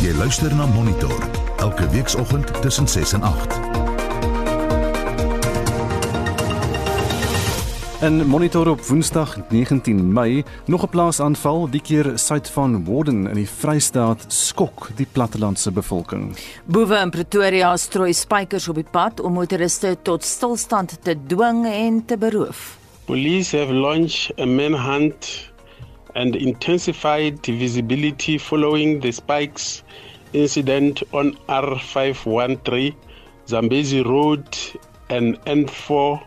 Jy luister na Monitor elke weekoggend tussen 6 en 8. En monitor op Woensdag 19 Mei nog 'n plaasaanval, die keer suid van Warden in die Vrystaat skok die plattelandse bevolking. Boewe in Pretoria strooi spykers op die pad om motoriste tot stilstand te dwing en te beroof. Police have launched a manhunt and intensified visibility following the spikes incident on R513 Zambezi Road and N4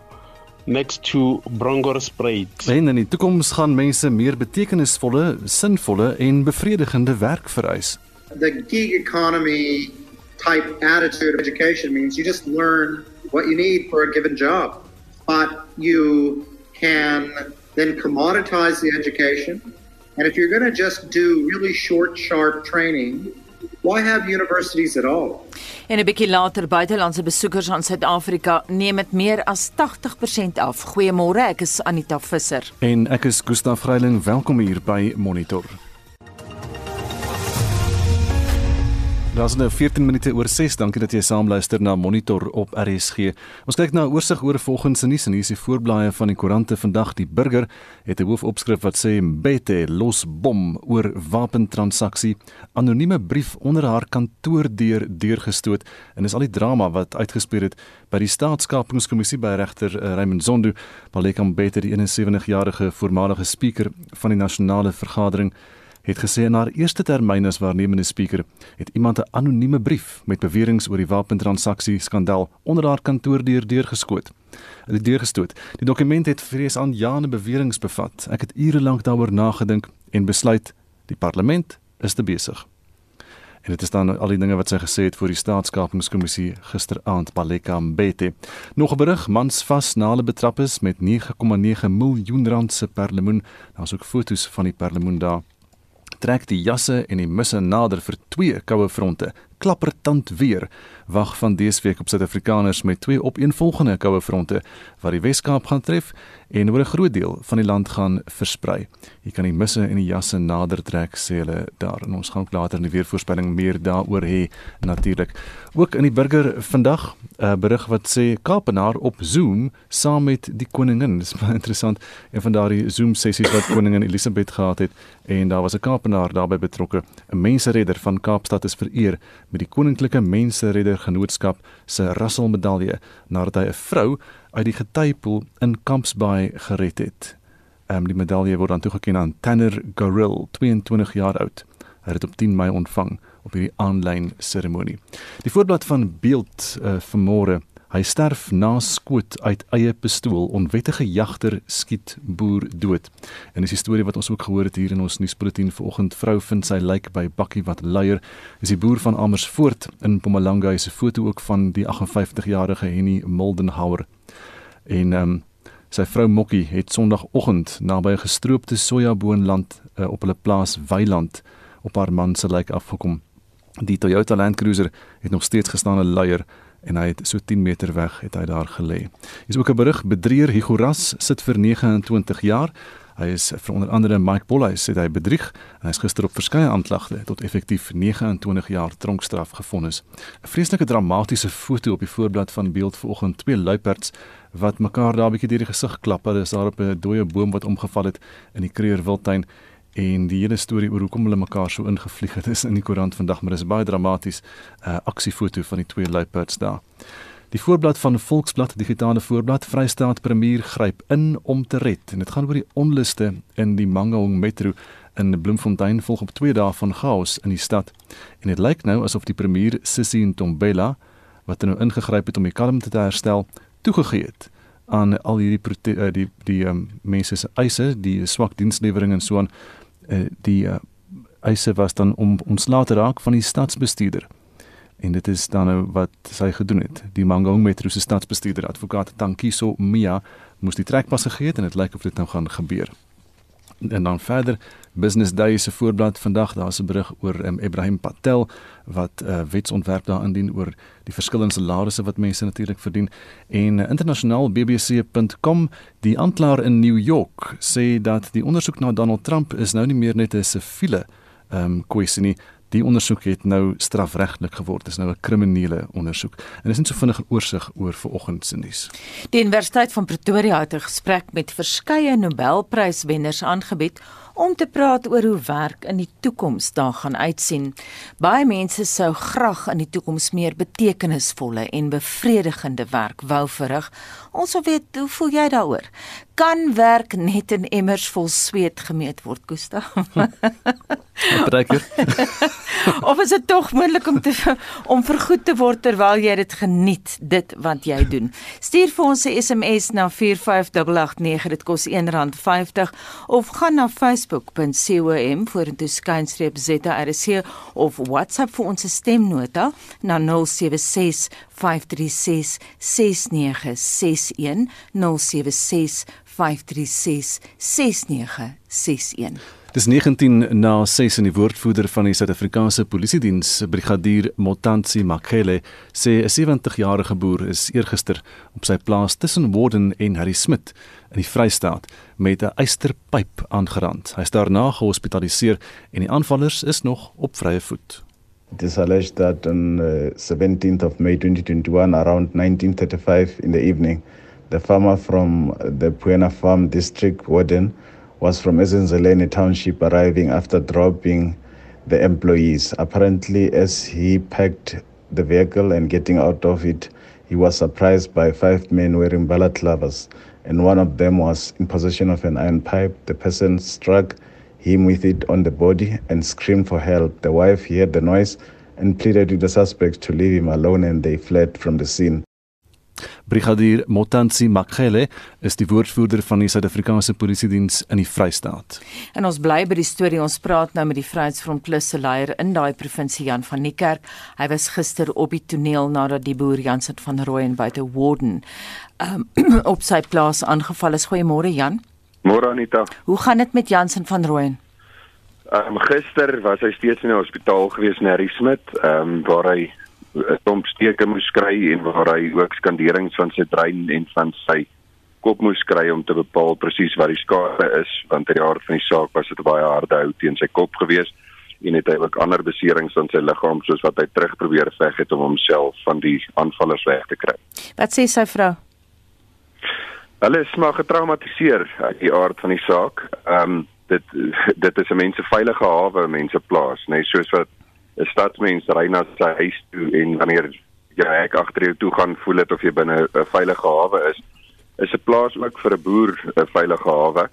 next to Bronkhorstspruit. En in die toekoms gaan mense meer betekenisvolle, sinvolle en bevredigende werk vereis. the gig economy type attitude of education means you just learn what you need for a given job. But you can then commoditize the education. And if you're going to just do really short, sharp training, why have universities at all? En 'n bietjie later buitelandse besoekers aan Suid-Afrika neem met meer as 80% af. Goeiemôre, ek is Anita Visser. En ek is Gustaf Greiling, welkom hier by Monitor. Daar's nou 14 minute oor 6. Dankie dat jy saam luister na Monitor op RSG. Ons kyk na 'n oorsig oor volgens se nuus en hier is die voorblaaie van die koerante vandag. Die burger het 'n hoofopskrif wat sê Mbete los bom oor wapentransaksie. Anonieme brief onder haar kantoordeur deurgestoot en is al die drama wat uitgespeel het by die staatskapingskommissie by regter uh, Raymond Zondo. Baleka Mbete, die 71-jarige voormalige spreker van die nasionale vergadering het gesê in haar eerste termyn as waarnemende spreker het iemand 'n anonieme brief met beweringe oor die wapentransaksie skandaal onder haar kantoordeur deurgeskoot. Die deurgestoot. Die dokument het vrees aan jare beweringe bevat. Ek het ure lank daaroor nagedink en besluit die parlement is te besig. En dit is dan al die dinge wat sy gesê het voor die staatskapingskommissie gisteraand Baleka Mbete. Nog 'n berig, mans vas na hulle betrap is met 9,9 miljoen rand se perlemoen. Daar's ook fotos van die perlemoen daar trek die jasse en die misse nader vir twee koue fronte. Klappertand weer wag van dese week op Suid-Afrikaners met twee opeenvolgende koue fronte wat die Wes-Kaap gaan tref en oor 'n groot deel van die land gaan versprei. Jy kan die misse en die jasse nader trek sê hulle daar en ons gaan ook later in die weervoorspelling meer daaroor hê natuurlik. Ook in die burger vandag 'n uh, berig wat sê Kaapenaar op Zoom saam met die koningin. Dis baie interessant. Een van daardie Zoom sessies wat koningin Elisabeth gehad het en daar was 'n Kaapenaar daarbey betrokke. 'n Menseredder van Kaapstad is vereer met die Koninklike Menseredder Genootskap se Russell medalje nadat hy 'n vrou uit die getypoel in Kampsbaai gered het. Um, die medalje word dan toegekend aan Tanner Goril, 22 jaar oud. Hy het dit op 10 Mei ontvang op hierdie aanlyn seremonie. Die voorblad van beeld uh, vanmôre Hy sterf na skoot uit eie pistool. Onwettige jagter skiet boer dood. En dis die storie wat ons ook gehoor het hier in ons nuusbulletin vanoggend. Vrou vind sy lyk by bakkie wat luier. Dis die boer van Amersfoort in Mpumalanga. Hy se foto ook van die 58-jarige Henny Moldenhauer. En ehm um, sy vrou Mokkie het Sondagoggend naby 'n gestroopte sojaboonland uh, op hulle plaas Weiland op haar man se lyk afgekom. Die Toyota Land Cruiser het nog steeds gestaan 'n luier en hy het so 10 meter weg het hy daar gelê. Hier is ook 'n berig bedrieër Hugo Ras sit vir 29 jaar. Hy is vir onder andere Mike Bolhuis het hy bedrieg en hy is gister op verskeie aanklagte tot effektief 29 jaar tronkstraf gevonnis. 'n Vreeslike dramatiese foto op die voorblad van beeld vanoggend twee luiperds wat mekaar daar 'n bietjie deur die gesig klap. Hulle is daar op 'n dooie boom wat omgeval het in die Kreur Wildtuin en die hele storie oor hoekom hulle mekaar so ingevlieg het is in die koerant vandag maar dit is baie dramaties 'n uh, aksiefoto van die twee luiperds daar. Die voorblad van Volksblad digitale voorblad Vrystaat Premier gryp in om te red en dit gaan oor die onluste in die Mangaung Metro in Bloemfontein volg op 2 dae van chaos in die stad en dit lyk nou asof die premier Sissi Ntombela wat nou ingegryp het om die kalmte te herstel toegegee het aan al hierdie die die, die, die um, mense se eise die swak dienslewering en so aan uh, die uh, eise was dan om ontslae te raak van die stadsbestuurder. En dit is dan nou wat sy gedoen het. Die Mangaung Metro se stadsbestuurder advokaat Tankiso Mia moes die trekpas gegee het en dit lyk of dit nou gaan gebeur. En dan verder Business Day se voorblad vandag daar's 'n berig oor um, Ibrahim Patel wat 'n uh, wetsontwerp daar indien oor die verskillende salarisse wat mense natuurlik verdien en uh, internasionaal bbc.com die aanklaer in New York sê dat die ondersoek na Donald Trump is nou nie meer net 'n siviele um, kwessie nie Die ondersoek het nou strafregtelik geword. Is nou 'n kriminele ondersoek. En dis net so vinnig oorsig oor vanoggend se nuus. Die Universiteit van Pretoria het 'n gesprek met verskeie Nobelpryswenners aangebied om te praat oor hoe werk in die toekoms daar gaan uitsien. Baie mense sou graag in die toekoms meer betekenisvolle en bevredigende werk wou verrig. Ons wil weet, hoe voel jy daaroor? Kan werk net in emmers vol sweet gemeet word, Gustav? Trekker. of is dit tog moontlik om te om vergoed te word terwyl jy dit geniet, dit wat jy doen? Stuur vir ons 'n SMS na 45889, dit kos R1.50 of gaan na facebook.com vorentoe skynstreep ZRC of WhatsApp vir ons stemnota na 076 536 6961 076 536 6961 Dis 19 na 6 in die woordvoerder van die Suid-Afrikaanse Polisie Diens, Brigadier Motansi Makele, sê 'n 70-jarige boer is eergister op sy plaas tussen Warden en Harry Smit in die Vrystaat met 'n eysterpyp aangerand. Hy is daarna gehospitaliseer en die aanvallers is nog op vrye voet. It is alleged that on uh, 17th of May 2021 around 1935 in the evening, the farmer from the Puena Farm district Warden was from Ezenzelene township arriving after dropping the employees. Apparently, as he packed the vehicle and getting out of it, he was surprised by five men wearing balaclavas, and one of them was in possession of an iron pipe. The person struck him with it on the body and screamed for help. The wife heard the noise and pleaded with the suspects to leave him alone, and they fled from the scene. Brigadier Motansi Makgele is die woordvoerder van die Suid-Afrikaanse Polisie Diens in die Vrystaat. En ons bly by die storie. Ons praat nou met die Vryheidsfront Plus se leier in daai provinsie Jan van Niekerk. Hy was gister op die toneel nadat die boer Jansen van Rooyen buite Warden um, op sy plaas aangeval is. Goeiemôre Jan. Môre Anita. Hoe gaan dit met Jansen van Rooyen? Ehm um, gister was hy steeds in die hospitaal gewees na Harry Smit, ehm um, waar hy klomp steke moes kry en waar hy ook skanderings van sy brein en van sy kop moes kry om te bepaal presies wat die skade is want uit die aard van die saak was dit baie harde hout teen sy kop gewees en het hy ook ander beserings aan sy liggaam soos wat hy terug probeer veg het om homself van die aanvallers weg te kry. Wat sê sy vrou? Hulle is maar getraumatiseer uit die aard van die saak. Ehm um, dit dit is 'n mense veilige hawe, mense plaas, nê, nee, soos wat 'n stadsmens ry na sy huis toe en wanneer jy ek agter jou toe gaan voel dit of jy binne 'n veilige hawe is is 'n plaas ook vir 'n boer 'n veilige hawe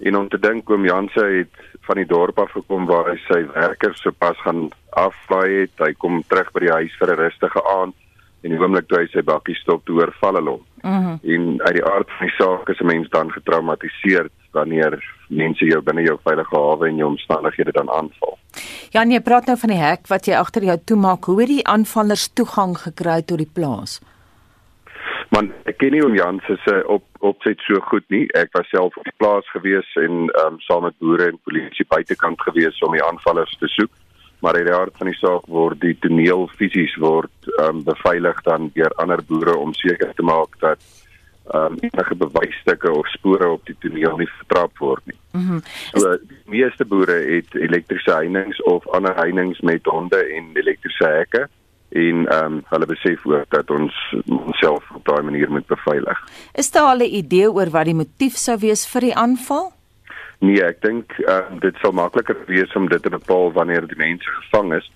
en om te dink oom Janse het van die dorp af gekom waar hy sy werkers sopas gaan aflaai het hy kom terug by die huis vir 'n rustige aand en die oomblik toe hy sy bakkie stop toe oorval hulle hom mm -hmm. en uit die aard van die saak is 'n mens dan getraumatiseer wanneer mense jou binne jou veilige hawe en jou omstandighede dan aanval. Ja, nee, praat nou van die hek wat jy agter jou toemaak. Hoe het die aanvallers toegang gekry tot die plaas? Man, ek ken nie om Jan se op opset so goed nie. Ek was self op die plaas gewees en ehm um, saam met boere en polisie buitekant gewees om die aanvallers te soek. Maar in die hart van die saak word die toneel fisies word ehm um, beveilig dan deur ander boere om seker te maak dat um, enige bewysstukke of spore op die toneel nie vertrap word nie. Mhm. Mm so die meeste boere het elektriese heininge of ander heininge met honde en elektriese hekke en ehm um, hulle besef ook dat ons onsself op daai manier moet beveilig. Is daar al 'n idee oor wat die motief sou wees vir die aanval? Nee, ek dink uh, dit sal makliker wees om dit te bepaal wanneer die mense gevang is.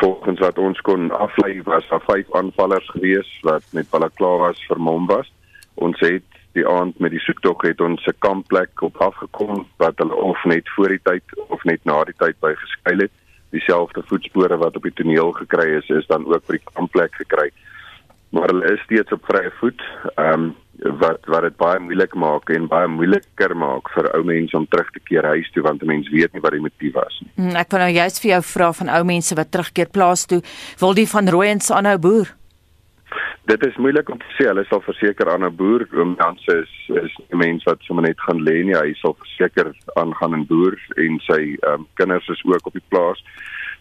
Volgens wat ons kon aflei was daar vyf aanvallers gewees wat met balaklavas vermom was ons het die aand met die soektog het ons 'n kampplek op afgekom wat hulle of net voor die tyd of net na die tyd by geskuil het. Dieselfde voetspore wat op die toneel gekry is, is dan ook by die kampplek gekry. Maar hulle is steeds op vrye voet. Ehm um, wat wat dit baie moeilik maak en baie moeiliker maak vir ou mense om terug te keer huis toe want 'n mens weet nie wat die motief was nie. Hmm, ek wil nou juist vir jou vra van ou mense wat terugkeer plaas toe, wil die van Rooyens aanhou boer? Dit is moeilik om te sê. Hulle sal verseker aan 'n boer, oom Janse is is 'n mens wat sommer net gaan lê nie. Hy sal verseker aangaan en boer en sy ehm um, kinders is ook op die plaas.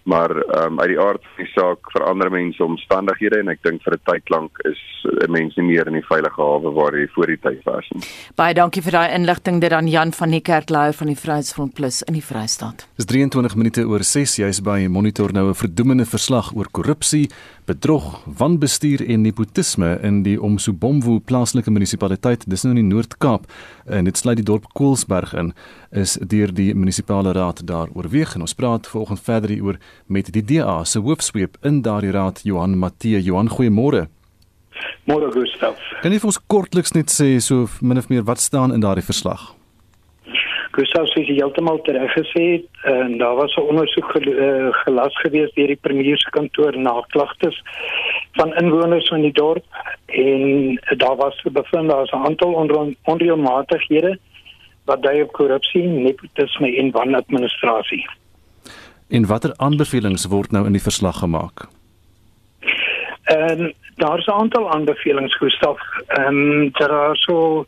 Maar ehm um, uit die aard van die saak verander mense omstandighede en ek dink vir 'n tyd lank is 'n mens nie meer in die veilige hawe waar jy voor die tyd was nie. Baie dankie vir daai inligting dit aan Jan van die Kerk leier van die Vryheidsfront Plus in die Vrystaat. Dis 23 minute oor 6 jy's by Monitor nou 'n verdoemende verslag oor korrupsie, bedrog, wanbestuur en nepotisme in die Omsobomvu plaaslike munisipaliteit dis nou in die Noord-Kaap en dit sluit die dorp Koelsberg in is deur die munisipale raad daar oorweeg en ons praat vanoggend verder hieroor met die DA se hoofsweep in daardie raad Johan Matthee. Johan, goeiemôre. Môre Gustav. Kan jy vir ons kortliks net sê so min of meer wat staan in daardie verslag? Gustav sê jy heeltemal reg gesê en daar was 'n ondersoek gel, uh, gelas gewees deur die premier se kantoor na klagtes van inwoners van die dorp en daar was bevind daar is 'n aantal onreëlmatighede wat dui op korrupsie, nepotisme en wanadministrasie. En watter aanbevelings word nou in die verslag gemaak? En daar's 'n aantal aanbevelings Gustaf. Ehm um, daar is so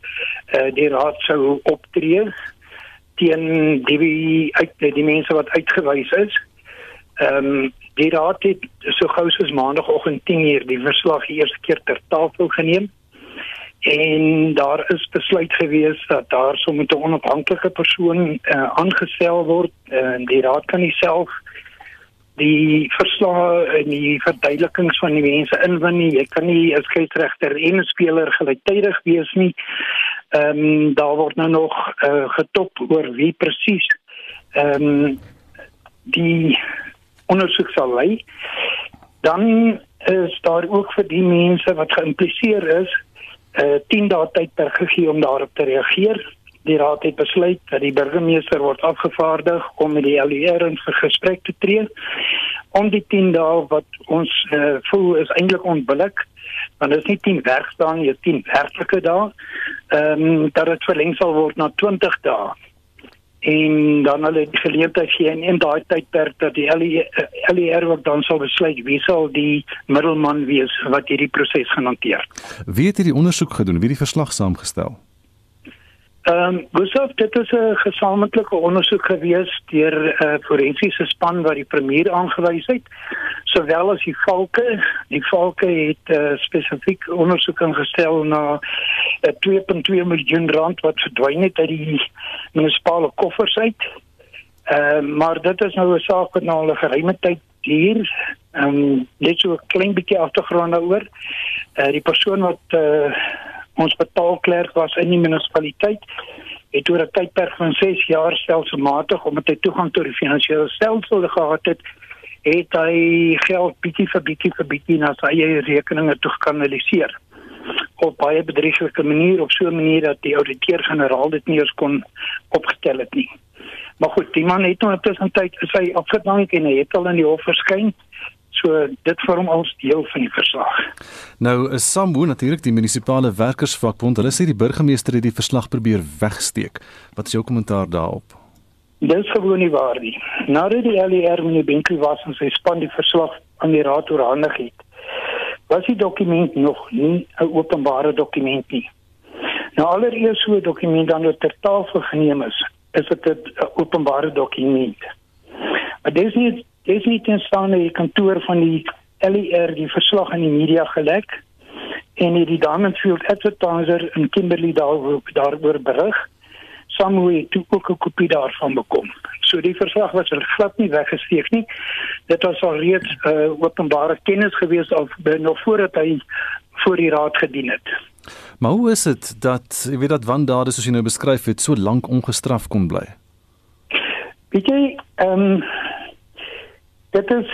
uh, die raad sou optree teen die uit die mense wat uitgewys is. Ehm um, die raad het so gou soos maandagooggend 10:00 die verslag die eerste keer ter tafel geneem en daar is besluit gewees dat daar so met 'n onafhanklike persoon uh, aangestel word uh, die raad kan nie self die verslae en die verduidelikings van die mense inwin nie. Jy kan nie as skeieregter en speler gelyktydig wees nie. Ehm um, daar word nou nog uh, getop oor wie presies ehm um, die ondersoek sal lei. Dan is daar ook vir die mense wat geïmpliseer is, uh, 10 dae tydperk gegee om daarop te reageer. Die raad het besluit dat die burgemeester word afgevaardig om met die LER in gesprek te tree om die 10 dae wat ons uh, voel is eintlik onbillik want dit is nie 10 werkdae nie, dit is 10 werklike dae. Ehm um, dat dit verleng sal word na 20 dae en dan hulle die geleentheid gee en in daai tydperk dat die LER e ook dan sal besluit wie sal die middelman wees wat hierdie proses gaan hanteer. Wie het hierdie ondersoek gedoen? Wie het die verslag saamgestel? Ehm um, Gustav, dit is 'n gesamentlike ondersoek gewees deur 'n uh, forensiese span wat die premier aangewys het, sowel as die valke. Die valke het uh, spesifiek ondersoek ingestel na 'n uh, 2.2 miljoen rand wat verdwyn het uit die munisipale koffers uit. Ehm uh, maar dit is nou 'n saak wat nou al 'n geruime tyd duur. Ehm um, net so 'n klein bietjie agtergrond daaroor. Uh, die persoon wat uh, ons betaalklerk was in die munisipaliteit het oor 'n tydperk van 6 jaar stelselmatig omdat hy toegang tot die finansiële stelsel gehad het het hy geld bietjie vir bietjie vir bietjie na sy eie rekeninge toe gekanaliseer op baie bedrieglike manier op so 'n manier dat die ouditeur-generaal dit nie eens kon opgetel het nie. Maar goed, die man het nou intussen tyd sy afgedank en hy het al in die hof verskyn. So dit vorm als deel van die verslag. Nou is Sambo natuurlik die munisipale werkersvakbond. Hulle sê die burgemeester het die verslag probeer wegsteek. Wat is jou kommentaar daarop? Dit is gewoon nie waar nie. Nadat die LER meneer Benkie was en sy span die verslag aan die raad oorhandig het, was die dokument nog nie 'n openbare dokument nie. Nou allereers so 'n dokument dan ter tafel geneem is, is dit 'n openbare dokument. Maar dis nie Ten staan die kantoor van die LER die verslag aan die media gelek en die Diamondfield Advertiser in Kimberley daar daaroor berig. Samuel het ook 'n kopie daarvan bekom. So die verslag was glad nie weggesteek nie. Dit was al reeds uh, openbare kennis gewees al nog voordat hy voor die raad gedien het. Maar hoe is dit dat jy weet dat wandade soos jy nou beskryf het so lank ongestraf kon bly? Weet jy, ehm um, dit is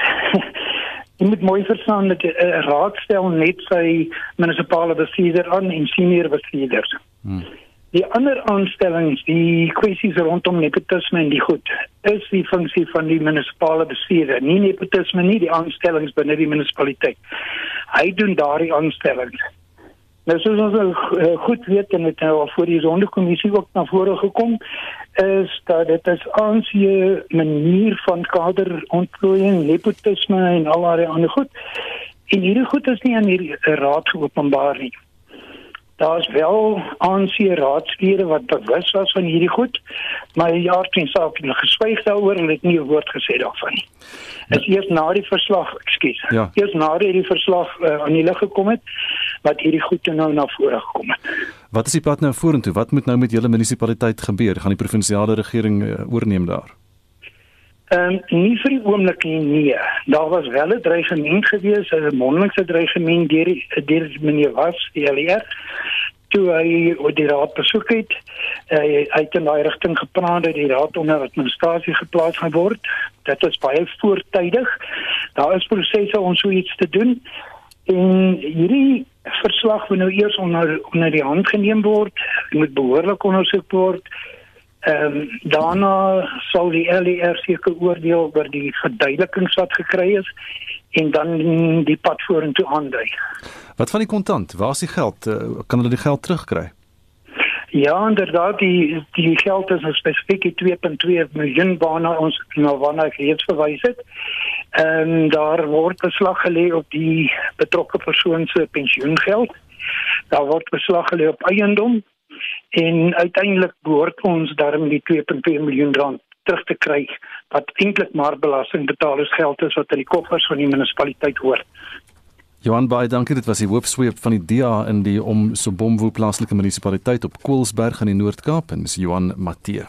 jy moet mooi verstaan dat 'n uh, raadstel net sy munisipale bestuurder aan en senior bestuurders. Hmm. Die ander aanstellings, die kwessies rondom nepotisme en die goed, is die funksie van die munisipale bestuurder, nie nepotisme nie, die aanstellings binne die munisipaliteit. Hy doen daardie aanstellings. Nou soos ons uh, goed weet en dit nou al voor die sondekommissie ook na vore gekom is dat dit is aan 'n manier van kaderontplooiing, nepotisme en al daai ander goed. En hierdie goed is nie aan hierdie raad geopenbaar nie. Daar's wel ANC raadslede wat bewus was van hierdie goed, maar jaar teen saak het geswyg daaroor en het nie 'n woord gesê daarvan nie. Is eers na die verslag, ekskuus. Ja. Eers na die verslag uh, aan die lig gekom het wat hierdie goed nou na vore gekom het. Wat is die pad nou vorentoe? Wat moet nou met julle munisipaliteit gebeur? Gaan die provinsiale regering uh, oorneem daar? Ehm um, nie vir die oomblik nie. Nee. Daar was wel 'n dreigement gewees, 'n mondelingse dreigement deur die deur meneer Was, die LR toe hy oor die raad besoek het. Hy het in daai rigting gepraat dat die raad onder administrasie geplaas gaan word. Dit is baie voortydig. Daar is prosesse om so iets te doen. En hierdie verslag moet nou eers onder onder die hand geneem word. Moet behoorlik ondersoek word. Ehm um, daarna sal die LER seker oordeel oor die verduidelikings wat gekry is en dan die pad vorentoe aandui. Wat van die kontant? Waar is die geld? Uh, kan hulle die geld terugkry? Ja, inderdaad, die die geld is nou spesifiek 2.2 miljoen waarna ons nou waarna ek reeds verwys het. Ehm um, daar word beslag gelê op die betrokke persoon se pensioengeld. Daar word beslag gelê op eiendom en uiteindelik behoort ons daarmee die 2.2 miljoen rand terug te kry wat eintlik maar belastingbetalers geld is wat in die koffers van die munisipaliteit hoort. Johan Baai, dankie. Dit was die hoofsweep van die DA in die om Sobomvu plaaslike munisipaliteit op Koelsberg in die Noord-Kaap en dis Johan Matthee.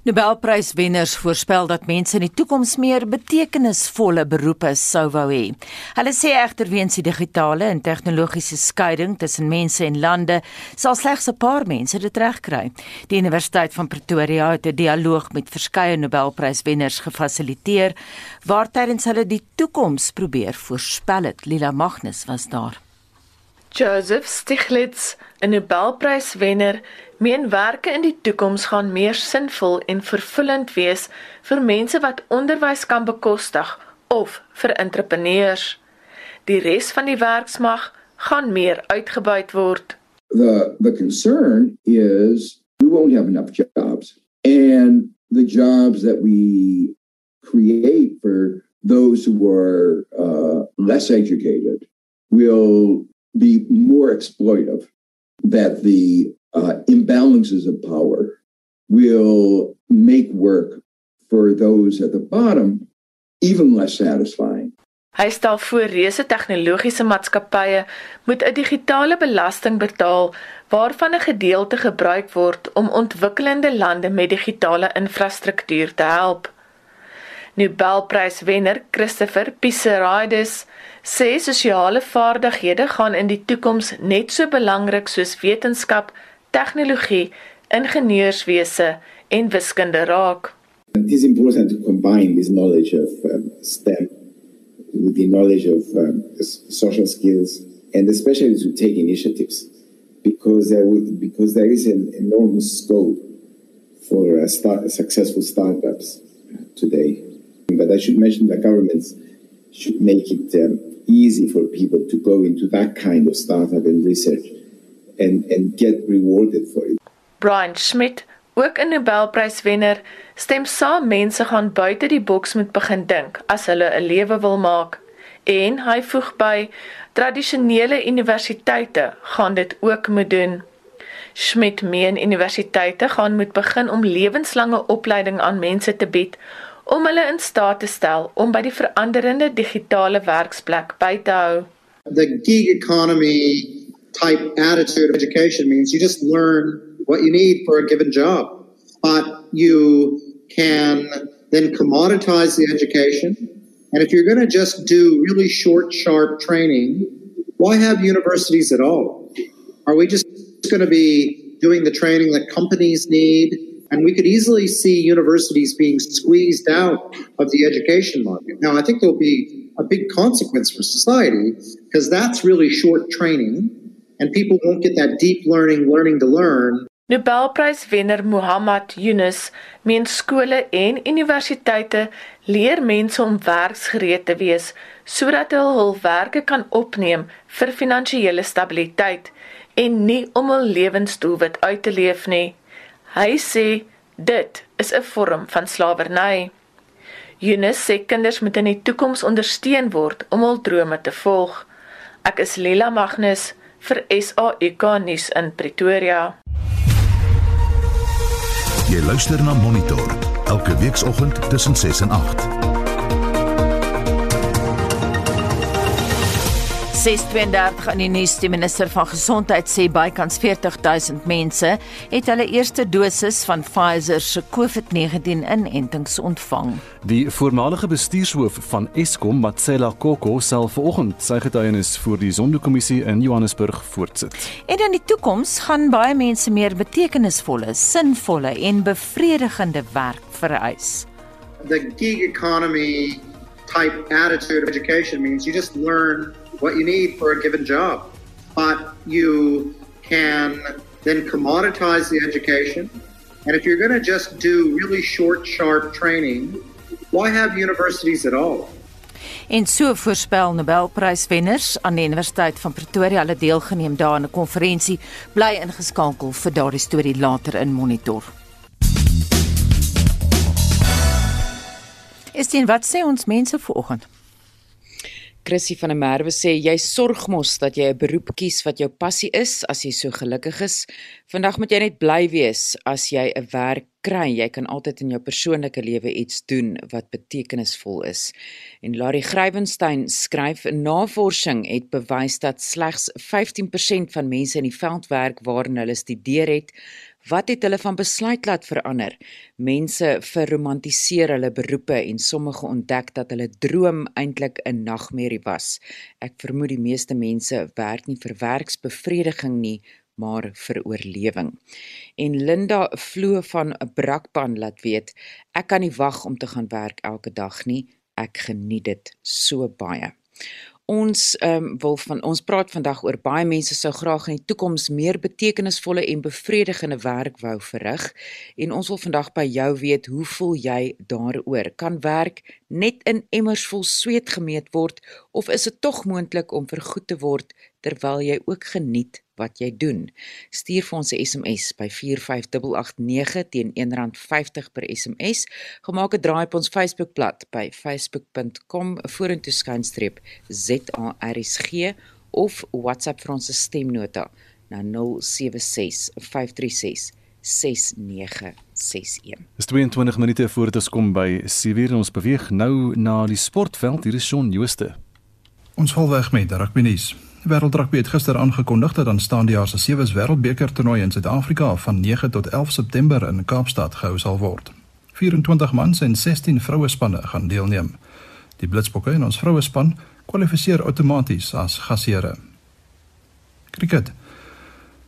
Nobelpryswenners voorspel dat mense in die toekoms meer betekenisvolle beroepe sou wou hê. Hulle sê egter weens die digitale en tegnologiese skeiding tussen mense en lande, sal slegs 'n paar mense dit regkry. Die Universiteit van Pretoria het 'n dialoog met verskeie Nobelpryswenners gefasiliteer waar tydens hulle die toekoms probeer voorspel het. Lila Magnus was daar. Joseph Stiglitz, 'n Nobelpryswenner, meen werke in die toekoms gaan meer sinvol en vervullend wees vir mense wat onderwys kan bekostig of vir entrepreneurs. Die res van die werksmag gaan meer uitgebuit word. The the concern is we won't have enough jobs and the jobs that we create for those who are uh, less educated will be more exploitive, that the uh, imbalances of power will make work for those at the bottom even less satisfying. Hy stel voor reuse tegnologiese maatskappye moet 'n digitale belasting betaal waarvan 'n gedeelte gebruik word om ontwikkelende lande met digitale infrastruktuur te help. Nobelpryswenner Christopher Pissarides sê sosiale vaardighede gaan in die toekoms net so belangrik soos wetenskap, tegnologie, ingenieurswese en wiskunde raak. It is important to combine this knowledge of um, STEM with the knowledge of um, social skills and especially to take initiatives because there will, because there is an enormous scope for uh, start, successful startups today. But I should mention that governments should make it um, easy for people to go into that kind of startup and research and, and get rewarded for it. Brian Schmidt, ook 'n Nobelpryswenner, stem saam mense gaan buite die boks moet begin dink as hulle 'n lewe wil maak. En hy voeg by, tradisionele universiteite gaan dit ook moet doen. Schmidt meen universiteite gaan moet begin om lewenslange opleiding aan mense te bied om hulle in staat te stel om by die veranderende digitale werksplek by te hou. The gig economy type attitude of education means you just learn what you need for a given job, but you can then commoditize the education. And if you're going to just do really short, sharp training, why have universities at all? Are we just going to be doing the training that companies need And we could easily see universities being squeezed out of the education market. Now, I think there'll be a big consequence for society because that's really short training and people won't get that deep learning, learning to learn. Nobelprys wenner Muhammad Yunus meen skole en universiteite leer mense om werksgereed te wees sodat hulle hul werke kan opneem vir finansiële stabiliteit en nie om hul lewensdoelwit uit te leef nie. Hy sê dit is 'n vorm van slawerny. Yunus sê kinders moet in die toekoms ondersteun word om hul drome te volg. Ek is Lila Magnus vir SAK nuus in Pretoria. Jy luister na Monitor elke weekoggend tussen 6 en 8. 632 aan die nuus die minister van gesondheid sê bykans 40000 mense het hulle eerste dosis van Pfizer se COVID-19 inentings ontvang. Die voormalige bestuurshoof van Eskom, Matsela Koko, sal vanoggend sy getuienis voor die Sonderkommissie in Johannesburg voortsit. En in die toekoms gaan baie mense meer betekenisvolle, sinvolle en bevredigende werk vereis. The gig economy type attitude of education means you just learn what you need for a given job. But you can then commoditize the education. And if you're going to just do really short, sharp training, why have universities at all? En so voorspel Nobelpryswenners aan die Universiteit van Pretoria hulle deelgeneem daarin 'n konferensie bly ingeskakel vir daardie storie later in Monitor. Is dit wat sê ons mense vanoggend? Chrissy van der Merwe sê jy sorg mos dat jy 'n beroep kies wat jou passie is as jy so gelukkig is. Vandag moet jy net bly wees as jy 'n werk kry. Jy kan altyd in jou persoonlike lewe iets doen wat betekenisvol is. En Larry Grywenstein skryf navorsing het bewys dat slegs 15% van mense in die veldwerk waarin hulle studeer het Wat het hulle van besluit laat verander? Mense verromantiseer hulle beroepe en sommige ontdek dat hulle droom eintlik 'n nagmerrie was. Ek vermoed die meeste mense werk nie vir werksbevrediging nie, maar vir oorlewing. En Linda Vlo van 'n Brakpan laat weet, ek kan nie wag om te gaan werk elke dag nie. Ek geniet dit so baie. Ons ehm um, wil van ons praat vandag oor baie mense sou graag in die toekoms meer betekenisvolle en bevredigende werk wou verrig en ons wil vandag by jou weet hoe voel jy daaroor? Kan werk net in emmers vol sweet gemeet word of is dit tog moontlik om vergoed te word terwyl jy ook geniet wat jy doen. Stuur vir ons 'n SMS by 45889 teen R1.50 per SMS. Gemaak 'n draai op ons Facebookblad by facebook.com vorentoe skynstreep ZARSG of WhatsApp vir ons stemnota na 076 536 6961. Dis 22 minute voor dit ons kom by Sivier ons beweeg nou na die sportveld hier is Shaun Jooste. Ons val weg met rugby nuus. Wêreldrugby het gister aangekondig dat aanstaande jaar se sewees wêreldbeker toernooi in Suid-Afrika van 9 tot 11 September in Kaapstad gehou sal word. 24 mans en 16 vroue spanne gaan deelneem. Die Blitsbokke en ons vroue span kwalifiseer outomaties as gasheere. Kriket.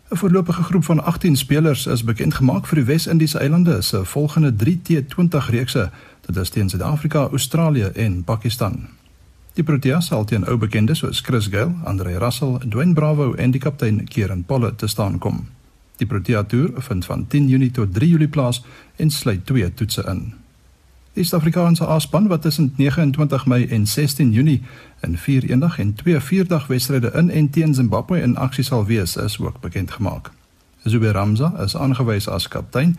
'n Voorlopige groep van 18 spelers is bekend gemaak vir die Wes-Indiese eilande se volgende 3T20 reekse. Dit is teen Suid-Afrika, Australië en Pakistan. Die Proteas sal teen ou bekendes soos Chris Gayle, Andre Russell, Dwayne Bravo en die kaptein Kieran Pollard te staan kom. Die Protea Tour vind van 10 Junie tot 3 Julie plaas en sluit twee toetse in. Die Suid-Afrikaanse A-span wat tussen 29 Mei en 16 Junie in vier eendag en twee vierdag wedstryde in en teen Zimbabwe in aksie sal wees, is ook bekend gemaak. Zubair Ramza is aangewys as kaptein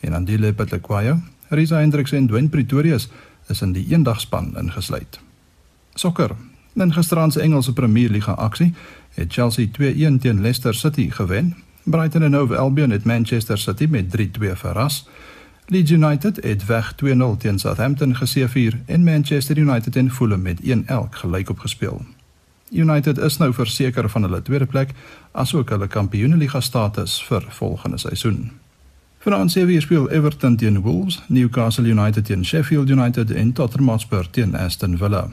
en Andile Petlekwayo, Risa Hendriks en Dwayne Pretorius is in die eendagspan ingesluit. Sokker. In gisteraand se Engelse Premier Liga aksie het Chelsea 2-1 teen Leicester City gewen. Brighton en Hove Albion het Manchester City met 3-2 verras. Leeds United het weg 2-0 teen Southampton geseëvier en Manchester United en Fulham met 1-1 gelyk opgespeel. United is nou verseker van hulle tweede plek asook hulle Kampioenligga status vir volgende seisoen. Vanaand se weer speel Everton teen Wolves, Newcastle United teen Sheffield United en Tottenham Hotspur teen Aston Villa.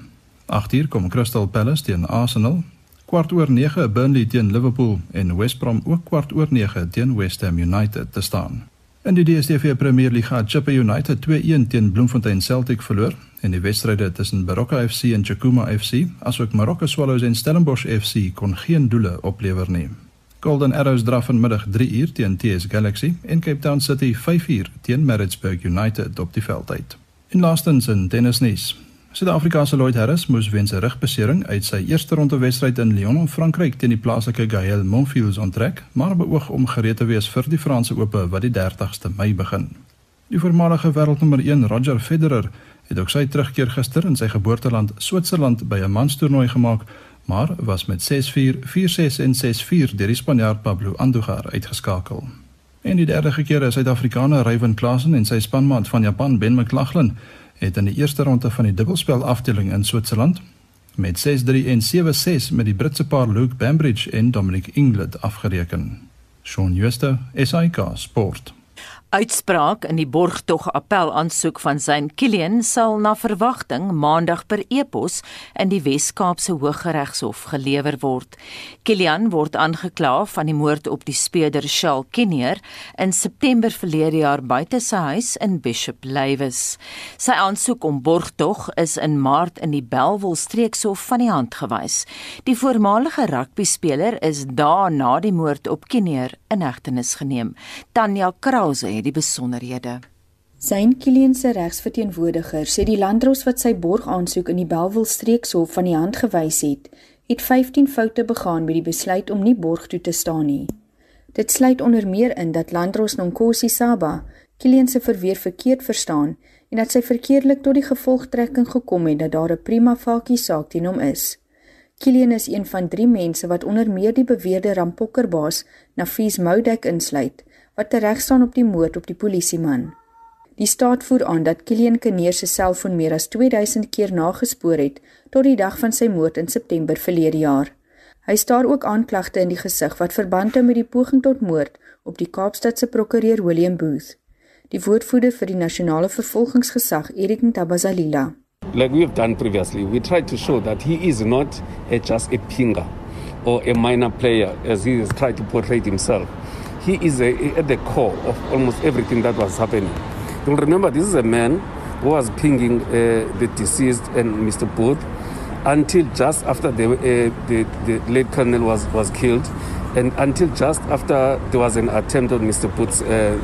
8uur kom Crystal Palace teen Arsenal. Kwart oor 9 Burnley teen Liverpool en West Brom ook kwart oor 9 teen West Ham United te staan. In die DStv Premier League het Chippa United 2-1 teen Bloemfontein Celtic verloor en die wedstryde tussen Baroka FC en Chakuma FC, asook Marokko Swallows en Stellenbosch FC kon geen doele oplewer nie. Golden Arrows draf vanmiddag 3 uur teen TS Galaxy en Cape Town City 5 uur teen Maritzburg United op die veld uit. In laastens in tennisnuus. Suid-Afrikaanse Lloyd Harris moes weens 'n rugbesering uit sy eerste ronde wedstryd in Lyon in Frankryk teen die plaaslike Gaël Monfils onttrek, maar beoog om gereed te wees vir die Franse Ope wat die 30ste Mei begin. Die voormalige wêreldnommer 1 Roger Federer het ook sy terugkeer gister in sy geboorteland Switserland by 'n manstoernooi gemaak maar was met 6-4, 4-6 en 6-4 deur die Spanjaard Pablo Andujar uitgeskakel. En die derde keer is Suid-Afrikaner Ryan Klassen en sy spanmaat van Japan Ben McLaughlin het in die eerste ronde van die dubbelspel afdeling in Switserland met 6-3 en 7-6 met die Britse paar Luke Bambridge en Dominic Inglet afgereken. Shaun Schuster, SAK Sport. Uitspraak in die borgtog appel aansoek van Zain Kilian sal na verwagting maandag per e-pos in die Wes-Kaapse Hooggeregshof gelewer word. Kilian word aangekla van die moord op die speurder Shal Kinnear in September verlede jaar buite sy huis in Bishop Lywes. Sy aansoek om borgtog is in Maart in die Belwel streekshof van die hand gewys. Die voormalige rugbyspeler is daarna die moord op Kinnear in hegtenis geneem. Tanya Krause die besonderhede. Sein Kilian se regsverteenwoordiger sê die landdros wat sy borgaansoek in die Belwel streekshof van die hand gewys het, het 15 foute begaan met die besluit om nie borg toe te staan nie. Dit sluit onder meer in dat landdros Nonkosi Saba Kilian se verweer verkeerd verstaan en dat sy verkeerdelik tot die gevolgtrekking gekom het dat daar 'n prima facie saak teen hom is. Kilian is een van 3 mense wat onder meer die beweerde rampokkerbaas Nafis Moudek insluit wat tereg staan op die moord op die polisieman. Die staat voer aan dat Kilian Kneer se selfoon meer as 2000 keer nagespoor het tot die dag van sy moord in September verlede jaar. Hy staar ook aanklagte in die gesig wat verband hou met die poging tot moord op die Kaapstadse prokureur William Booth. Die woordvoerder vir die nasionale vervolgingsgesag, Erik Ntabazalila. Like we have done previously, we tried to show that he is not a just a pinga or a minor player as he has tried to portray himself. He is a, at the core of almost everything that was happening. You'll remember this is a man who was pinging uh, the deceased and Mr. Booth until just after the, uh, the, the late colonel was, was killed and until just after there was an attempt on Mr. Booth's uh,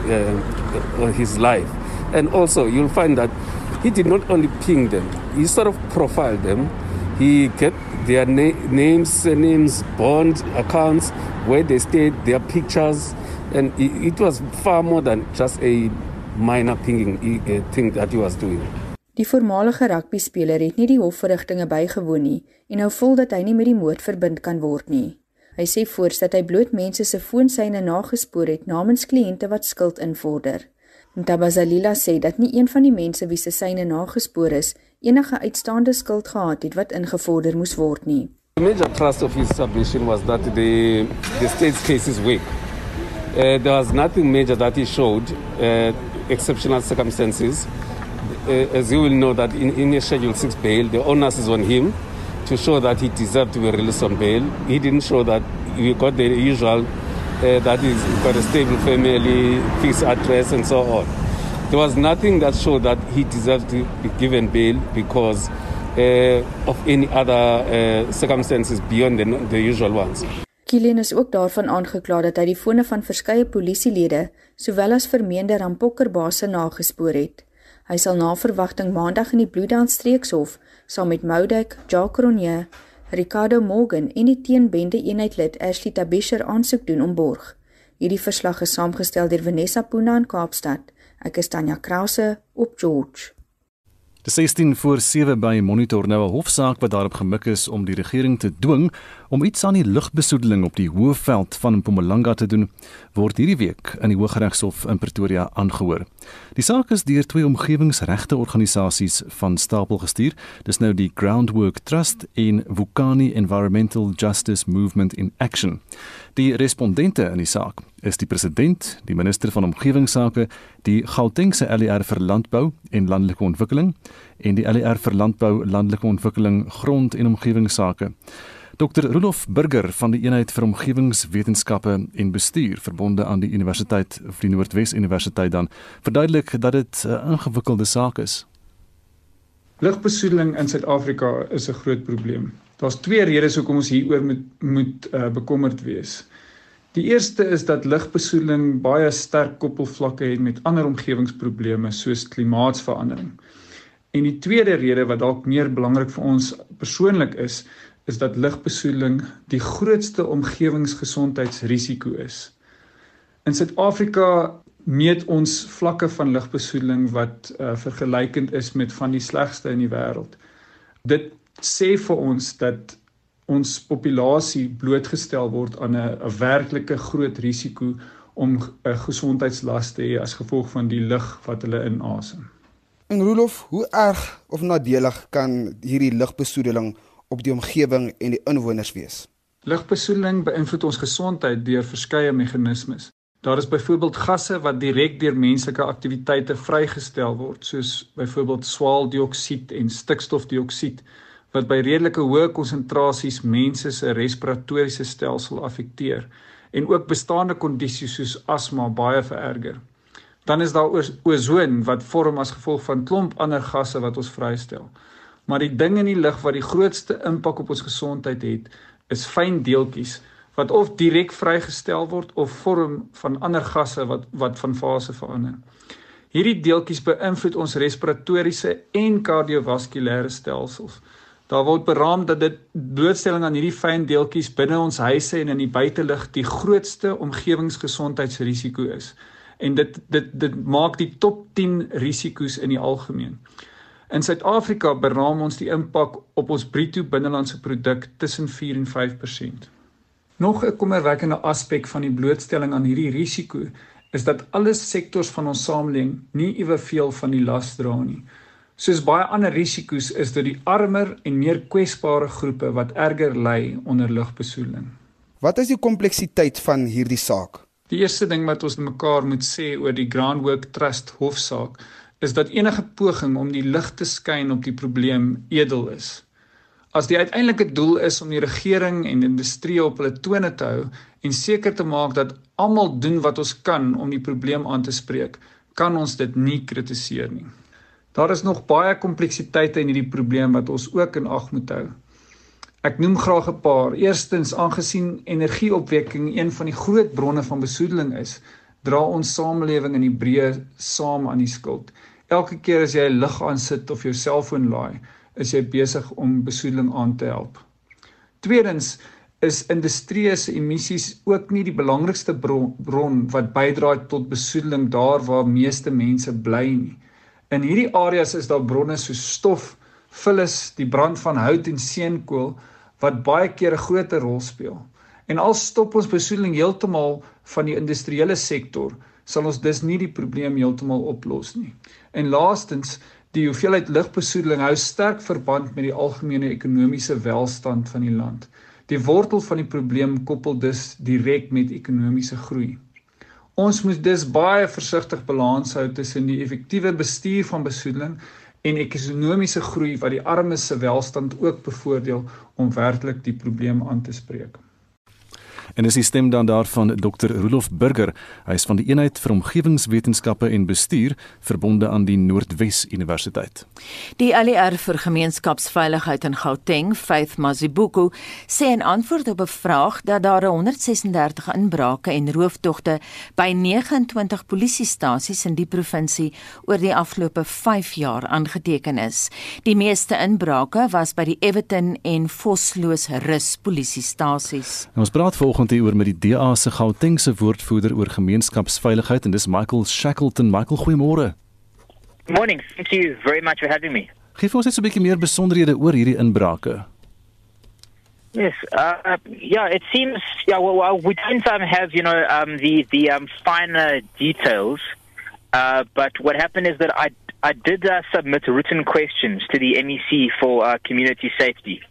uh, on his life. And also you'll find that he did not only ping them, he sort of profiled them. He kept their na- names, names, bond accounts, where they stayed, their pictures, and it was far more than just a minor pinging thing that he was doing. Die voormalige rugbyspeler het nie die hofverrigtinge bygewoon nie en hou vol dat hy nie met die moord verbind kan word nie. Hy sê voors dat hy bloot mense se foonsyne nagespoor het namens kliënte wat skuld invorder. Ntabazalila sê dat nie een van die mense wie se syne nagespoor is enige uitstaande skuld gehad het wat ingevorder moes word nie. The major thrust of his submission was that the the state's case is weak. Uh, there was nothing major that he showed, uh, exceptional circumstances. Uh, as you will know that in, in a Schedule 6 bail, the onus is on him to show that he deserved to be released on bail. He didn't show that he got the usual, uh, that he's got a stable family, fixed address and so on. There was nothing that showed that he deserved to be given bail because uh, of any other uh, circumstances beyond the, the usual ones. Kilian is ook daarvan aangekla dat hy die fone van verskeie polisielede sowel as vermeende rampokkerbase nagespoor het. Hy sal na verwagting maandag in die Bloedhound streekshof saam met Moudek, Jacques Ronje, Ricardo Morgan en die teenbende eenheidlid Ashley Tabisher aansoek doen om borg. Hierdie verslag is saamgestel deur Vanessa Puna in Kaapstad. Ek is Tanya Krause op George. Die 16 voor 7 by Monitor nou 'n hofsaak wat daarop gemik is om die regering te dwing om iets aan die lugbesoedeling op die Hoëveld van Mpumalanga te doen, word hierdie week in die Hooggeregshof in Pretoria aangehoor. Die saak is deur twee omgewingsregte organisasies van stapel gestuur. Dis nou die Groundwork Trust en Vukani Environmental Justice Movement in Action. Die respondente in die saak is die president, die minister van omgewingsake, die Gautengse LER vir landbou en landelike ontwikkeling en die LER vir landbou, landelike ontwikkeling, grond en omgewingsake. Dr Rudolf Burger van die eenheid vir omgewingswetenskappe en bestuur verbonde aan die Universiteit of die Noordwes Universiteit dan verduidelik dat dit 'n ingewikkelde saak is. Lugbesoedeling in Suid-Afrika is 'n groot probleem. Daar's twee redes hoekom ons hieroor moet moet uh, bekommerd wees. Die eerste is dat lugbesoedeling baie sterk koppelvlakke het met ander omgewingsprobleme soos klimaatsverandering. En die tweede rede wat dalk meer belangrik vir ons persoonlik is, is dat lugbesoedeling die grootste omgewingsgesondheidsrisiko is. In Suid-Afrika meet ons vlakke van lugbesoedeling wat uh, vergelykend is met van die slegste in die wêreld. Dit sê vir ons dat ons populasie blootgestel word aan 'n werklike groot risiko om 'n gesondheidslast te hê as gevolg van die lug wat hulle inasem. En Rolof, hoe erg of nadelig kan hierdie lugbesoedeling op die omgewing en die inwoners wees? Lugbesoedeling beïnvloed ons gesondheid deur verskeie meganismes. Daar is byvoorbeeld gasse wat direk deur menslike aktiwiteite vrygestel word, soos byvoorbeeld swaweldioksied en stikstofdioksied wat by redelike hoë konsentrasies mense se respiratoriese stelsel affekteer en ook bestaande kondisies soos asma baie vererger. Dan is daar ozon wat vorm as gevolg van klomp ander gasse wat ons vrystel. Maar die ding in die lug wat die grootste impak op ons gesondheid het, is fyn deeltjies wat of direk vrygestel word of vorm van ander gasse wat wat van fase verander. Hierdie deeltjies beïnvloed ons respiratoriese en kardiovaskulêre stelsels. Daar word beraam dat dit blootstelling aan hierdie fyn deeltjies binne ons huise en in die buitelug die grootste omgewingsgesondheidsrisiko is. En dit dit dit maak die top 10 risiko's in die algemeen. In Suid-Afrika beraam ons die impak op ons bruto binnelandse produk tussen 4 en 5%. Nog 'n kommerwekkende aspek van die blootstelling aan hierdie risiko is dat alle sektore van ons samelewing nie eweveel van die las dra nie. Soos baie ander risiko's is dit die armer en meer kwesbare groepe wat erger ly onder lugbesoedeling. Wat is die kompleksiteit van hierdie saak? Die eerste ding wat ons mekaar moet sê oor die Groundwork Trust hofsaak is dat enige poging om die lig te skyn op die probleem edel is. As die uiteindelike doel is om die regering en industrie op hulle tone te hou en seker te maak dat almal doen wat ons kan om die probleem aan te spreek, kan ons dit nie kritiseer nie. Daar is nog baie kompleksiteite in hierdie probleem wat ons ook in ag moet hou. Ek noem graag 'n paar. Eerstens, aangesien energieopwekking een van die groot bronne van besoedeling is, dra ons samelewing in die breë saam aan die skuld. Elke keer as jy 'n lig aansit of jou selfoon laai, is jy besig om besoedeling aan te help. Tweedens, is industrie se emissies ook nie die belangrikste bron, bron wat bydra tot besoedeling daar waar meeste mense bly nie. In hierdie areas is daar bronne soos stof, vullis, die brand van hout en seenkool wat baie keer 'n groot rol speel. En al stop ons besoedeling heeltemal van die industriële sektor, sal ons dus nie die probleem heeltemal oplos nie. En laastens, die hoeveelheid lugbesoedeling hou sterk verband met die algemene ekonomiese welstand van die land. Die wortel van die probleem koppel dus direk met ekonomiese groei. Ons moet dus baie versigtig balans hou tussen die effektiewe bestuur van besoedeling en ekonomiese groei wat die armes se welstand ook bevoordeel om werklik die probleem aan te spreek. En dis die stem dan daarvan Dr. Rolof Burger. Hy is van die eenheid vir omgewingswetenskappe en bestuur verbonde aan die Noordwes Universiteit. Die ALR vir gemeenskapsveiligheid in Gauteng, Faith Mazibuko, sê in antwoord op 'n vraag dat daar 136 inbrake en roofdogte by 29 polisiestasies in die provinsie oor die afgelope 5 jaar aangeteken is. Die meeste inbrake was by die Everton en Vosloos Rus polisiestasies. Ons praat volgens vanoggend hier oor met die DA se Gautengse woordvoerder oor gemeenskapsveiligheid en dis Michael Shackleton. Michael, goeiemôre. Morning. Thank you very much for having me. Geef ons net 'n bietjie meer besonderhede oor hierdie inbrake. Yes, uh, yeah, it seems, yeah, well, well, we don't um, have, you know, um, the, the um, finer details, uh, but what happened is that I, I did uh, submit written questions to the MEC for uh, community safety.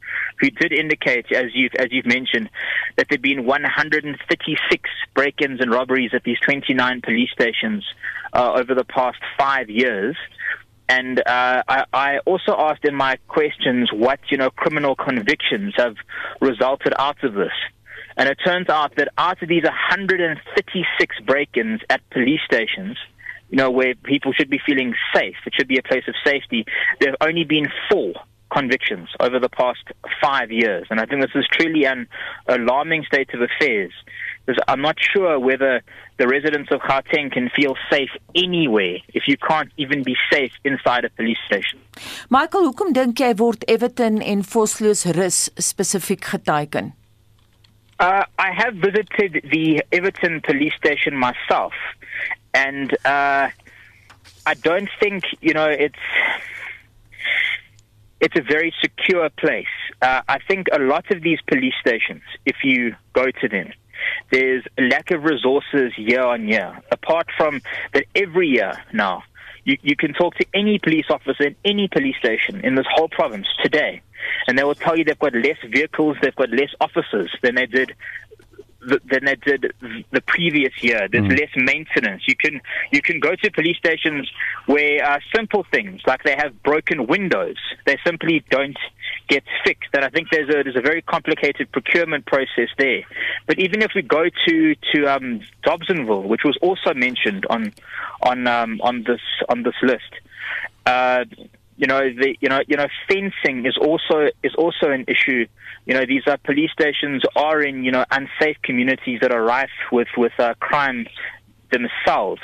Who did indicate, as you've as you've mentioned, that there've been 136 break-ins and robberies at these 29 police stations uh, over the past five years. And uh, I, I also asked in my questions what you know criminal convictions have resulted out of this. And it turns out that out of these 136 break-ins at police stations, you know, where people should be feeling safe, it should be a place of safety, there have only been four convictions over the past five years. And I think this is truly an alarming state of affairs. Because I'm not sure whether the residents of Gauteng can feel safe anywhere if you can't even be safe inside a police station. Michael, hoekom dink jy word Everton en Vosloos Rus spesifiek geteken? Uh, I have visited the Everton police station myself, and uh, I don't think you know it's it's a very secure place. Uh, I think a lot of these police stations, if you go to them, there's a lack of resources year on year. Apart from that, every year now, you, you can talk to any police officer in any police station in this whole province today, and they will tell you they've got less vehicles, they've got less officers than they did than they did the previous year. There's mm. less maintenance. You can you can go to police stations where uh, simple things like they have broken windows, they simply don't get fixed. And I think there's a there's a very complicated procurement process there. But even if we go to to um, Dobsonville, which was also mentioned on on um, on this on this list. Uh, you know the you know you know fencing is also is also an issue. You know these uh, police stations are in you know unsafe communities that are rife with with uh, crime themselves.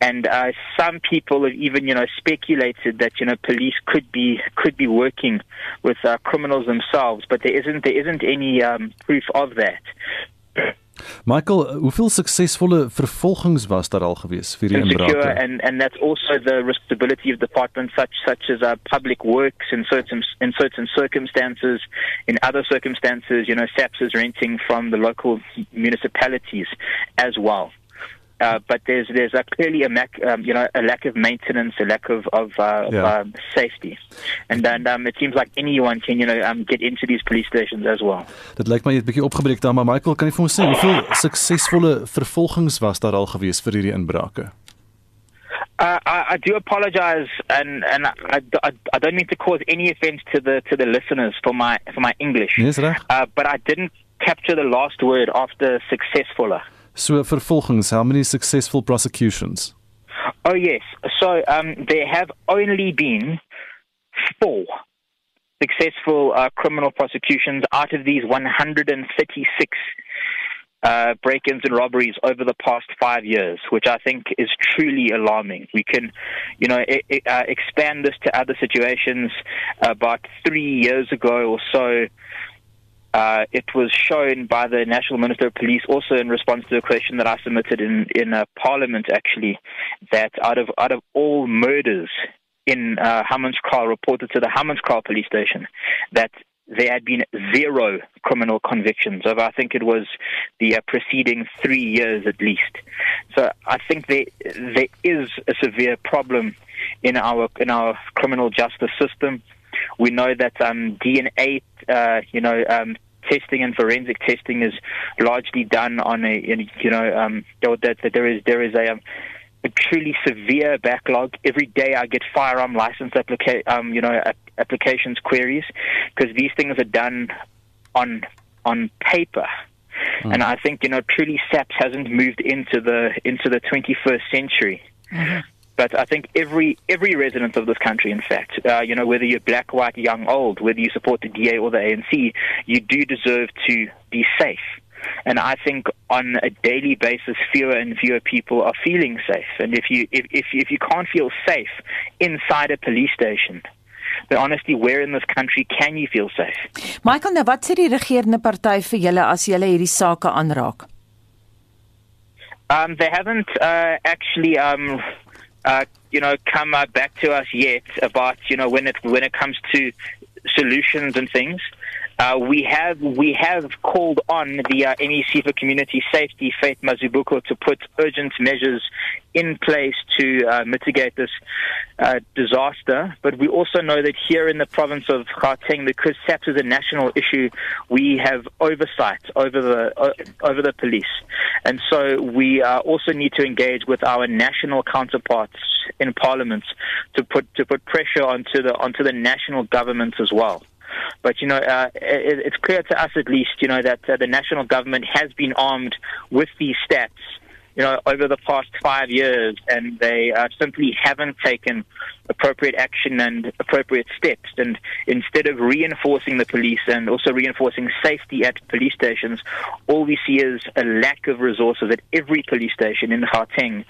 And uh, some people have even you know speculated that you know police could be could be working with uh, criminals themselves but there isn't there isn't any um, proof of that Michael, hoeveel suksesvolle vervolgings was daar al gewees vir die inbrake? And and that's also the responsibility of departments such such as uh, public works in certain in certain circumstances in other circumstances, you know, SAPS is renting from the local municipalities as well. Uh, but there's there's a clearly a mac, um, you know a lack of maintenance, a lack of of, uh, yeah. of um, safety, and then um, it seems like anyone can you know um, get into these police stations as well. Dit lyk my het 'n bietjie opgebreek daar, maar Michael, kan jy vir ons sê hoeveel suksesvolle vervolgings was daar al gewees vir hierdie inbrake? Uh, I, I do apologize, and and I, I, I don't mean to cause any offence to the to the listeners for my for my English. Yes, right. uh, but I didn't capture the last word after successful. So vervolgings, how many successful prosecutions? Oh yes. So um, there have only been four successful uh, criminal prosecutions out of these 136 uh, break-ins and robberies over the past five years, which I think is truly alarming. We can, you know, it, it, uh, expand this to other situations. About three years ago or so, uh, it was shown by the National Minister of Police, also in response to a question that I submitted in in uh, Parliament, actually, that out of out of all murders in uh, reported to the Hammanskraal police station, that there had been zero criminal convictions over, I think it was the uh, preceding three years at least. So I think there there is a severe problem in our in our criminal justice system. We know that um, DNA, uh, you know, um, testing and forensic testing is largely done on a, you know, um, that, that there is there is a, um, a truly severe backlog. Every day I get firearm license applica- um, you know, applications queries because these things are done on on paper. Mm. And I think you know, truly SAPS hasn't moved into the into the 21st century. Mm-hmm. But I think every every resident of this country, in fact, uh, you know, whether you're black, white, young, old, whether you support the DA or the ANC, you do deserve to be safe. And I think on a daily basis, fewer and fewer people are feeling safe. And if you if if, if you can't feel safe inside a police station, then honestly, where in this country can you feel safe? Michael, nou wat sê die regerende party vir julle as julle hierdie sake aanraak? Um, they haven't uh, actually um, uh, you know, come uh, back to us yet about you know when it when it comes to solutions and things. Uh, we have we have called on the uh, MEC for Community Safety, Faith Mazubuko, to put urgent measures in place to uh, mitigate this uh, disaster. But we also know that here in the province of Gauteng, because SAPS is a national issue, we have oversight over the uh, over the police, and so we uh, also need to engage with our national counterparts in Parliament to put to put pressure onto the onto the national government as well. But you know, uh, it, it's clear to us at least, you know, that uh, the national government has been armed with these stats, you know, over the past five years, and they uh, simply haven't taken appropriate action and appropriate steps. And instead of reinforcing the police and also reinforcing safety at police stations, all we see is a lack of resources at every police station in Gauteng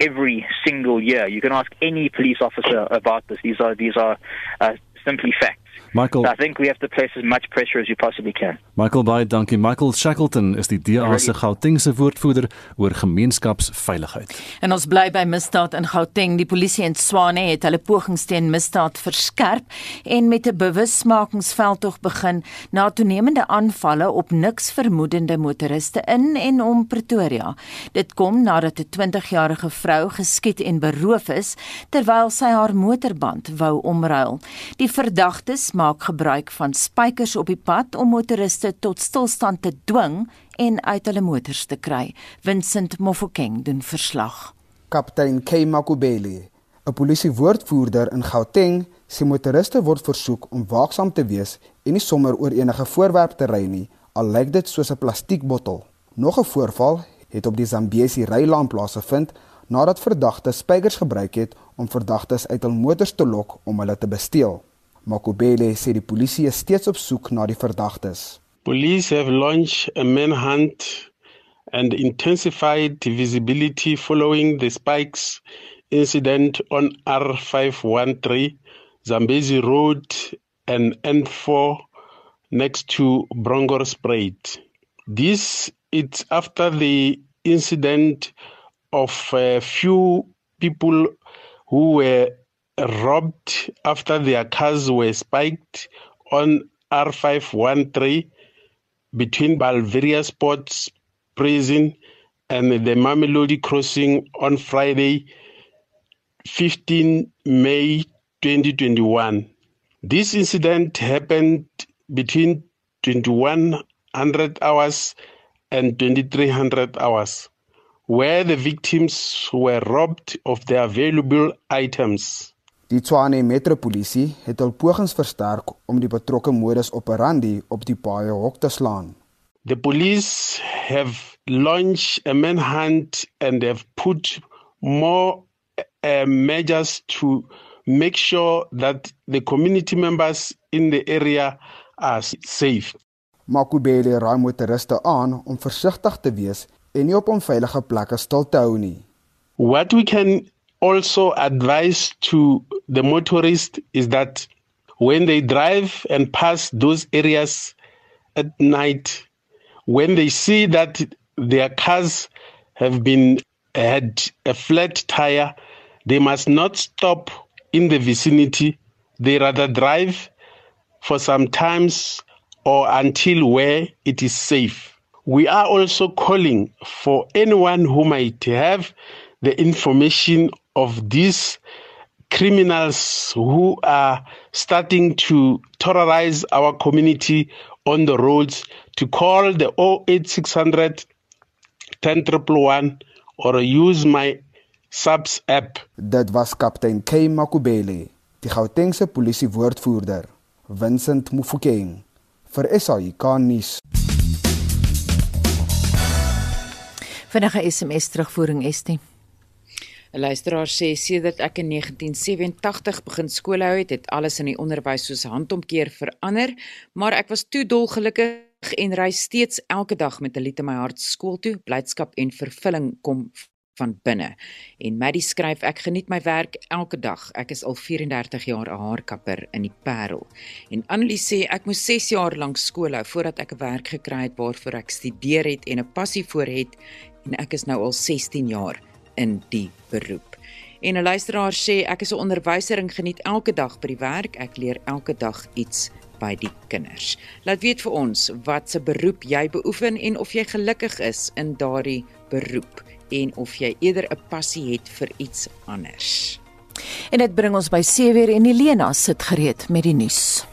every single year. You can ask any police officer about this. These are these are uh, simply facts. Michael, so I think we have to place as much pressure as you possibly can. Michael Bey, dankie. Michael Shackleton is die DA se Gautengse woordvoerder oor gemeenskapsveiligheid. En ons bly by misdaad in Gauteng. Die polisie in Swane het hulle pogings teen misdaad verskerp en met 'n bewusmakingsveldtog begin na toenemende aanvalle op niks vermoedende motoriste in en om Pretoria. Dit kom nadat 'n 20-jarige vrou geskiet en beroof is terwyl sy haar motorband wou omruil. Die verdagtes maak gebruik van spykers op die pad om motoriste tot stilstand te dwing en uit hulle motors te kry. Vincent Mofokeng doen verslag. Kaptein K Makubele, 'n polisiewoordvoerder in Gauteng, sê motoriste word versoek om waaksaam te wees en nie sommer oor enige voorwerp te ry nie, al lyk dit soos 'n plastiekbottel. Nog 'n voorval het op die Zambesi rylaan plaasgevind nadat verdagtes spykers gebruik het om verdagtes uit hul motors te lok om hulle te besteel. Makubele sê die polisie is steeds op soek na die verdagtes. Police have launched a manhunt and intensified visibility following the spikes incident on R513 Zambezi Road and N4 next to Brongorsspruit. This it's after the incident of a few people who were robbed after their cars were spiked on R513 between Balveria Sports Prison and the Mamelodi crossing on Friday, 15 May 2021. This incident happened between 2100 hours and 2300 hours, where the victims were robbed of their valuable items. Die Tshwane Metropolisie het hul pogings versterk om die betrokke modus operandi op die paaie hok te slaan. The police have launched a manhunt and have put more uh, measures to make sure that the community members in the area are safe. Makubele raai motoriste aan om versigtig te wees en nie op onveilige plekke stil te hou nie. What we can also advise to the motorist is that when they drive and pass those areas at night when they see that their cars have been had a flat tire they must not stop in the vicinity. They rather drive for some times or until where it is safe. We are also calling for anyone who might have the information of these criminals who are starting to terrorize our community on the roads to call the 08600 10111 or use my subs app. Dit was kaptein K Makubele, die Gautengse polisie woordvoerder, Vincent Mufokeng vir SAK nuus. Vinnige SMS terugvoering Estie. 'n Luisteraar sê sedert ek in 1987 begin skool hou het, het alles in die onderwys soos handomkeer verander, maar ek was toe dolgelukkig en ry steeds elke dag met 'n lied in my hart skool toe. Blydskap en vervulling kom van binne. En Maddie skryf ek geniet my werk elke dag. Ek is al 34 jaar 'n haarkapper in die Parel. En Annelie sê ek moes 6 jaar lank skool hou voordat ek 'n werk gekry het waarvoor ek studeer het en 'n passie vir het en ek is nou al 16 jaar in die beroep. En 'n luisteraar sê ek is 'n onderwyser en geniet elke dag by die werk. Ek leer elke dag iets by die kinders. Laat weet vir ons wat se beroep jy beoefen en of jy gelukkig is in daardie beroep en of jy eerder 'n passie het vir iets anders. En dit bring ons by 7:00 en Elena sit gereed met die nuus.